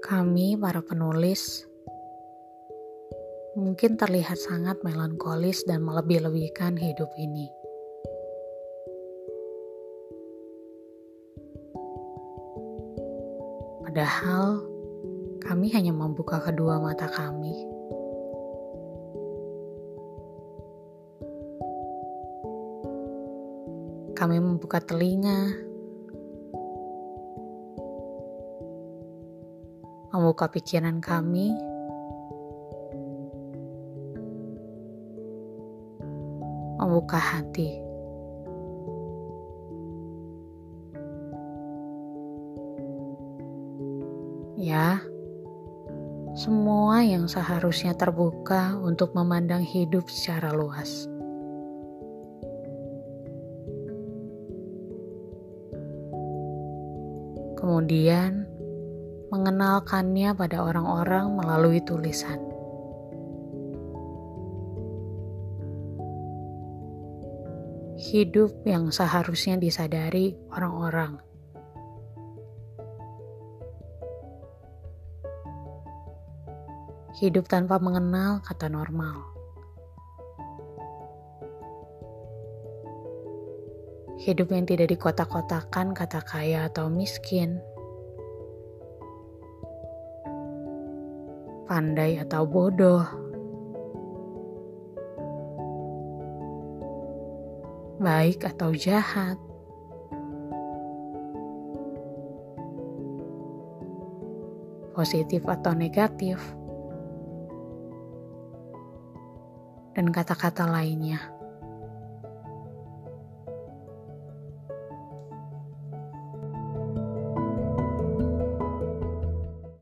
Kami, para penulis, mungkin terlihat sangat melankolis dan melebih-lebihkan hidup ini. Padahal, kami hanya membuka kedua mata kami. Kami membuka telinga membuka pikiran kami, membuka hati. Ya, semua yang seharusnya terbuka untuk memandang hidup secara luas. Kemudian, mengenalkannya pada orang-orang melalui tulisan. Hidup yang seharusnya disadari orang-orang. Hidup tanpa mengenal kata normal. Hidup yang tidak dikotak-kotakan kata kaya atau miskin. Pandai atau bodoh. Baik atau jahat. Positif atau negatif. Dan kata-kata lainnya.